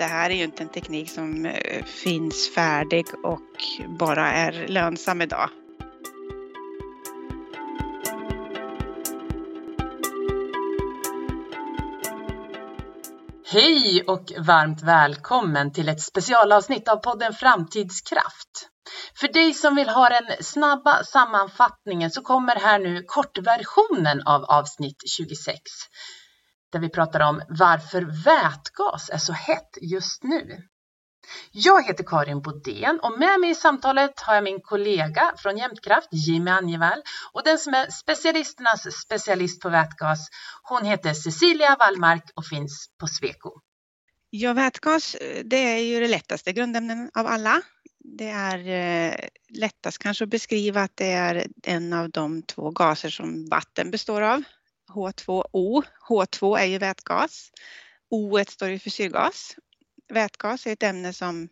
det här är ju inte en teknik som eh, finns färdig och bara är lönsam idag. Hej och varmt välkommen till ett specialavsnitt av podden Framtidskraft. För dig som vill ha den snabba sammanfattningen så kommer här nu kortversionen av avsnitt 26 där vi pratar om varför vätgas är så hett just nu. Jag heter Karin Bodén och med mig i samtalet har jag min kollega från Jämtkraft, Jimmy Angevall, och den som är specialisternas specialist på vätgas. Hon heter Cecilia Wallmark och finns på Sweco. Ja, vätgas, det är ju det lättaste grundämnen av alla. Det är eh, lättast kanske att beskriva att det är en av de två gaser som vatten består av. H2O. H2 är ju vätgas. O står ju för syrgas. Vätgas är ett ämne som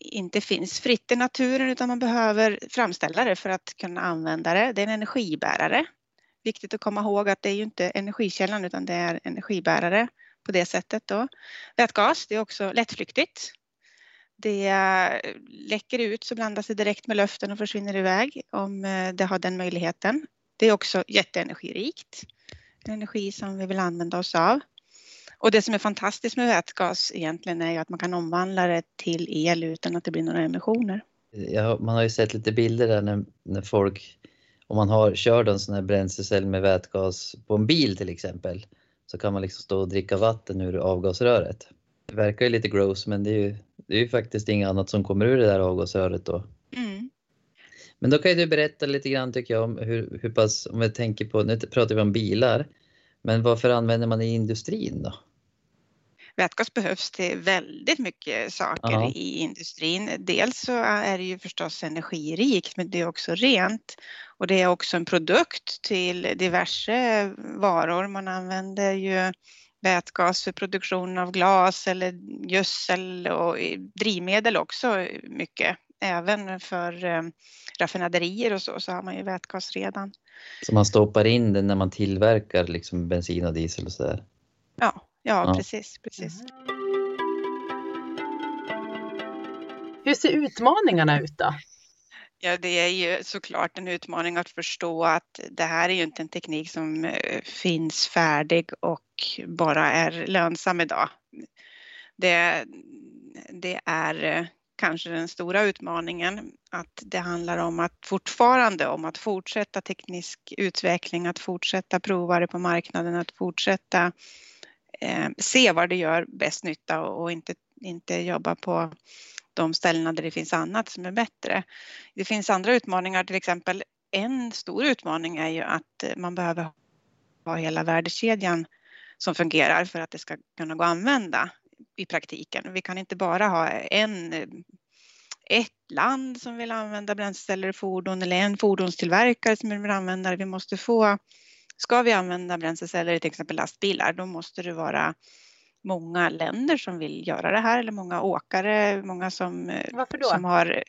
inte finns fritt i naturen utan man behöver framställa det för att kunna använda det. Det är en energibärare. Viktigt att komma ihåg att det är ju inte energikällan utan det är energibärare på det sättet då. Vätgas, det är också lättflyktigt. Det läcker ut så blandas det direkt med luften och försvinner iväg om eh, det har den möjligheten. Det är också jätteenergirikt. Energi som vi vill använda oss av. Och det som är fantastiskt med vätgas egentligen är ju att man kan omvandla det till el utan att det blir några emissioner. Ja, man har ju sett lite bilder där när, när folk, om man har, kör en sån här bränslecell med vätgas på en bil till exempel, så kan man liksom stå och dricka vatten ur avgasröret. Det verkar ju lite gross men det är ju, det är ju faktiskt inget annat som kommer ur det där avgasröret då. Men då kan ju du berätta lite grann tycker jag om hur, hur pass, om vi tänker på, nu pratar vi om bilar, men varför använder man det i industrin då? Vätgas behövs till väldigt mycket saker Aha. i industrin. Dels så är det ju förstås energirikt men det är också rent och det är också en produkt till diverse varor. Man använder ju vätgas för produktion av glas eller gödsel och drivmedel också mycket. Även för eh, raffinaderier och så, så har man ju vätgas redan. Så man stoppar in den när man tillverkar liksom bensin och diesel och sådär? Ja, ja, ja. precis. precis. Hur ser utmaningarna ut då? Ja, det är ju såklart en utmaning att förstå att det här är ju inte en teknik som eh, finns färdig och bara är lönsam idag. Det, det är eh, kanske den stora utmaningen, att det handlar om att fortfarande om att fortsätta teknisk utveckling, att fortsätta prova det på marknaden, att fortsätta eh, se var det gör bäst nytta och, och inte, inte jobba på de ställena där det finns annat som är bättre. Det finns andra utmaningar, till exempel en stor utmaning är ju att man behöver ha hela värdekedjan som fungerar för att det ska kunna gå att använda i praktiken. Vi kan inte bara ha en, ett land som vill använda bränsleceller i fordon eller en fordonstillverkare som vill använda det. Vi måste få, ska vi använda bränsleceller i till exempel lastbilar, då måste det vara många länder som vill göra det här eller många åkare, många som, som har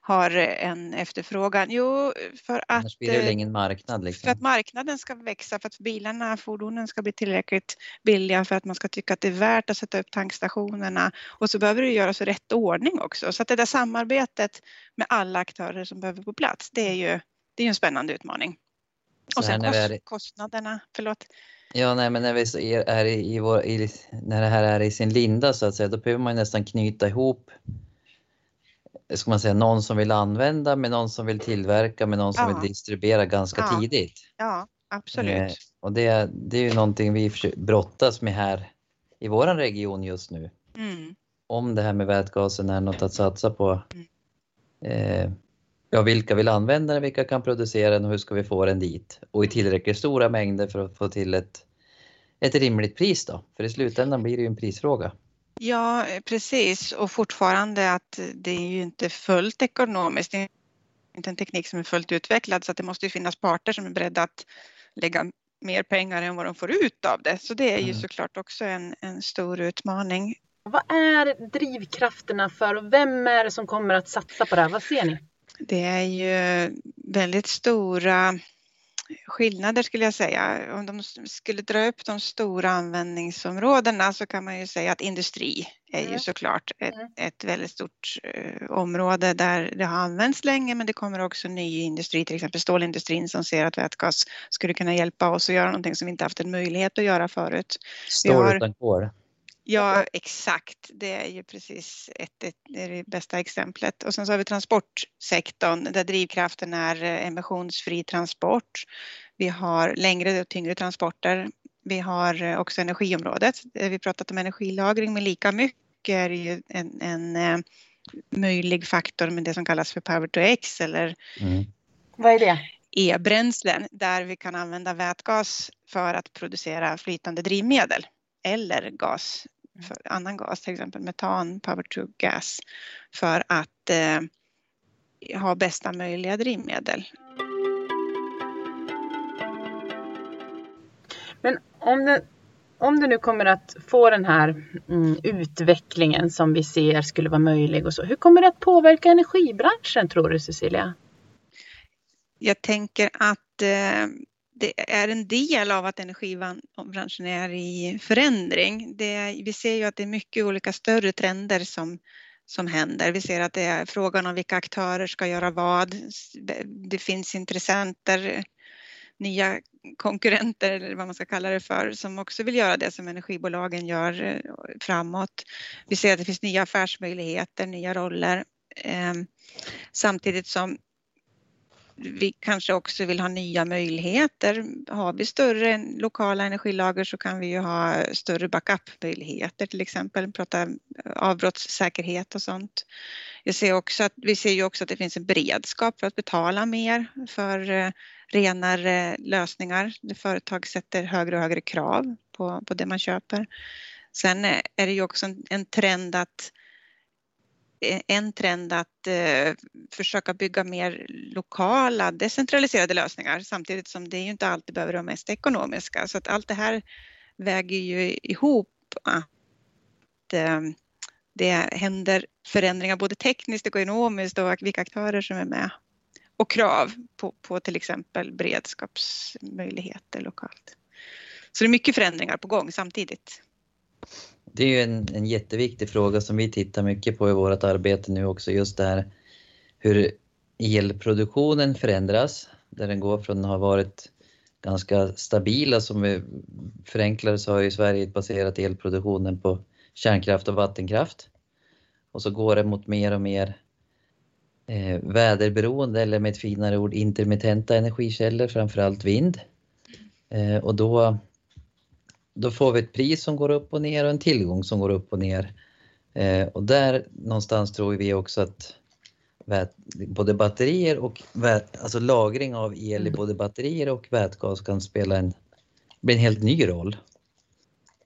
har en efterfrågan? Jo, för att, Annars blir det väl ingen marknad? Liksom. För att marknaden ska växa, för att bilarna, fordonen ska bli tillräckligt billiga för att man ska tycka att det är värt att sätta upp tankstationerna. Och så behöver det göras i rätt ordning också. Så att det där samarbetet med alla aktörer som behöver på plats, det är ju det är en spännande utmaning. och sen kost, är... kostnaderna, förlåt. Ja, nej, men när vi är i, i vår, i, när det här är i sin linda så att säga, då behöver man nästan knyta ihop ska man säga, någon som vill använda med någon som vill tillverka med någon som ja. vill distribuera ganska ja. tidigt. Ja, absolut. Eh, och det, det är ju någonting vi brottas med här i vår region just nu. Mm. Om det här med vätgasen är något att satsa på. Mm. Eh, ja, vilka vill använda den, vilka kan producera den och hur ska vi få den dit? Och i tillräckligt stora mängder för att få till ett, ett rimligt pris då. För i slutändan blir det ju en prisfråga. Ja, precis. Och fortfarande att det är ju inte fullt ekonomiskt. Det är inte en teknik som är fullt utvecklad så att det måste ju finnas parter som är beredda att lägga mer pengar än vad de får ut av det. Så det är ju mm. såklart också en, en stor utmaning. Vad är drivkrafterna för och vem är det som kommer att satsa på det här? Vad ser ni? Det är ju väldigt stora skillnader skulle jag säga. Om de skulle dra upp de stora användningsområdena så kan man ju säga att industri är ju mm. såklart ett, mm. ett väldigt stort uh, område där det har använts länge men det kommer också ny industri, till exempel stålindustrin som ser att vätgas skulle kunna hjälpa oss att göra någonting som vi inte haft en möjlighet att göra förut. Stål utan kol. Ja, exakt. Det är ju precis ett, ett, det, är det bästa exemplet. Och sen så har vi transportsektorn där drivkraften är eh, emissionsfri transport. Vi har längre och tyngre transporter. Vi har eh, också energiområdet. Vi pratat om energilagring, men lika mycket är ju en, en eh, möjlig faktor med det som kallas för Power to X eller mm. Vad är det? E-bränslen där vi kan använda vätgas för att producera flytande drivmedel eller gas, för annan gas, till exempel metan, power to gas, för att eh, ha bästa möjliga drivmedel. Men om det, om det nu kommer att få den här mm, utvecklingen som vi ser skulle vara möjlig och så, hur kommer det att påverka energibranschen tror du Cecilia? Jag tänker att eh, det är en del av att energibranschen är i förändring. Det, vi ser ju att det är mycket olika större trender som, som händer. Vi ser att det är frågan om vilka aktörer ska göra vad. Det finns intressenter, nya konkurrenter eller vad man ska kalla det för som också vill göra det som energibolagen gör eh, framåt. Vi ser att det finns nya affärsmöjligheter, nya roller. Ehm, samtidigt som vi kanske också vill ha nya möjligheter. Har vi större lokala energilager så kan vi ju ha större backupmöjligheter till exempel, prata avbrottssäkerhet och sånt. Jag ser också att, vi ser ju också att det finns en beredskap för att betala mer för eh, renare lösningar. Företag sätter högre och högre krav på, på det man köper. Sen eh, är det ju också en, en trend att Eh, en trend att eh, försöka bygga mer lokala decentraliserade lösningar samtidigt som det ju inte alltid behöver vara mest ekonomiska. Så att allt det här väger ju ihop att eh, det händer förändringar både tekniskt och ekonomiskt och vilka aktörer som är med och krav på, på till exempel beredskapsmöjligheter lokalt. Så det är mycket förändringar på gång samtidigt. Det är ju en, en jätteviktig fråga som vi tittar mycket på i vårt arbete nu också, just det här hur elproduktionen förändras, där den går från att ha varit ganska stabila, som vi förenklar så har ju Sverige baserat elproduktionen på kärnkraft och vattenkraft. Och så går det mot mer och mer eh, väderberoende, eller med ett finare ord intermittenta energikällor, framförallt vind. Eh, och då då får vi ett pris som går upp och ner och en tillgång som går upp och ner. Eh, och där någonstans tror vi också att både batterier och alltså lagring av el i mm. både batterier och vätgas kan spela en, bli en helt ny roll.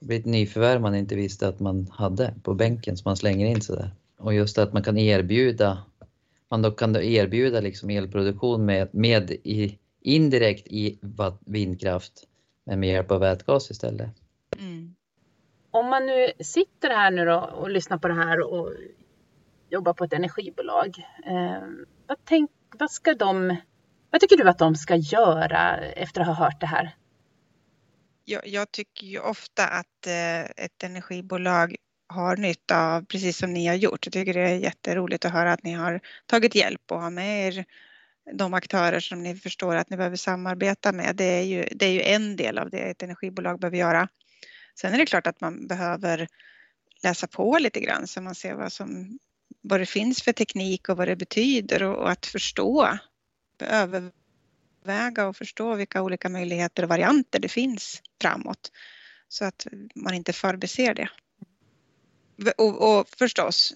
Det blir ett nyförvärv man inte visste att man hade på bänken som man slänger in sådär. Och just att man kan erbjuda, man då kan då erbjuda liksom elproduktion med, med i, indirekt i vindkraft men med hjälp av vätgas istället. Mm. Om man nu sitter här nu då och lyssnar på det här och jobbar på ett energibolag. Eh, vad, tänk, vad, ska de, vad tycker du att de ska göra efter att ha hört det här? Jag, jag tycker ju ofta att eh, ett energibolag har nytta av, precis som ni har gjort. Jag tycker det är jätteroligt att höra att ni har tagit hjälp och har med er de aktörer som ni förstår att ni behöver samarbeta med. Det är ju, det är ju en del av det ett energibolag behöver göra. Sen är det klart att man behöver läsa på lite grann så man ser vad, som, vad det finns för teknik och vad det betyder och, och att förstå, överväga och förstå vilka olika möjligheter och varianter det finns framåt så att man inte förbiser det. Och, och förstås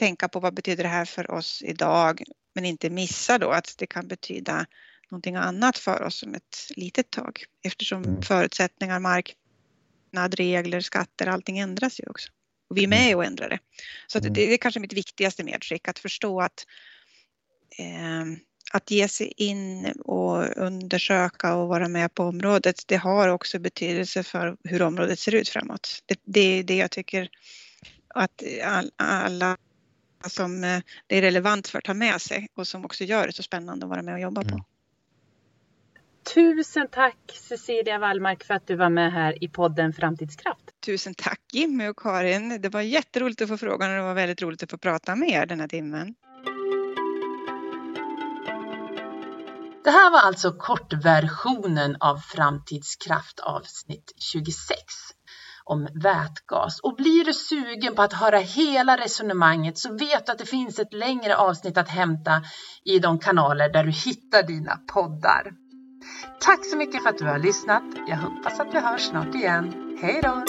tänka på vad betyder det här för oss idag men inte missa då att det kan betyda någonting annat för oss om ett litet tag eftersom mm. förutsättningar, marknad, regler, skatter, allting ändras ju också. Och vi är med mm. och ändrar det. Så mm. det är kanske mitt viktigaste medskick, att förstå att eh, att ge sig in och undersöka och vara med på området, det har också betydelse för hur området ser ut framåt. Det, det är det jag tycker att alla som eh, det är relevant för att ta med sig och som också gör det så spännande att vara med och jobba på. Mm. Tusen tack Cecilia Wallmark för att du var med här i podden Framtidskraft. Tusen tack Jimmy och Karin. Det var jätteroligt att få frågan och det var väldigt roligt att få prata med er den här timmen. Det här var alltså kortversionen av Framtidskraft avsnitt 26 om vätgas. Och blir du sugen på att höra hela resonemanget så vet du att det finns ett längre avsnitt att hämta i de kanaler där du hittar dina poddar. Tack så mycket för att du har lyssnat. Jag hoppas att vi hörs snart igen. Hej då!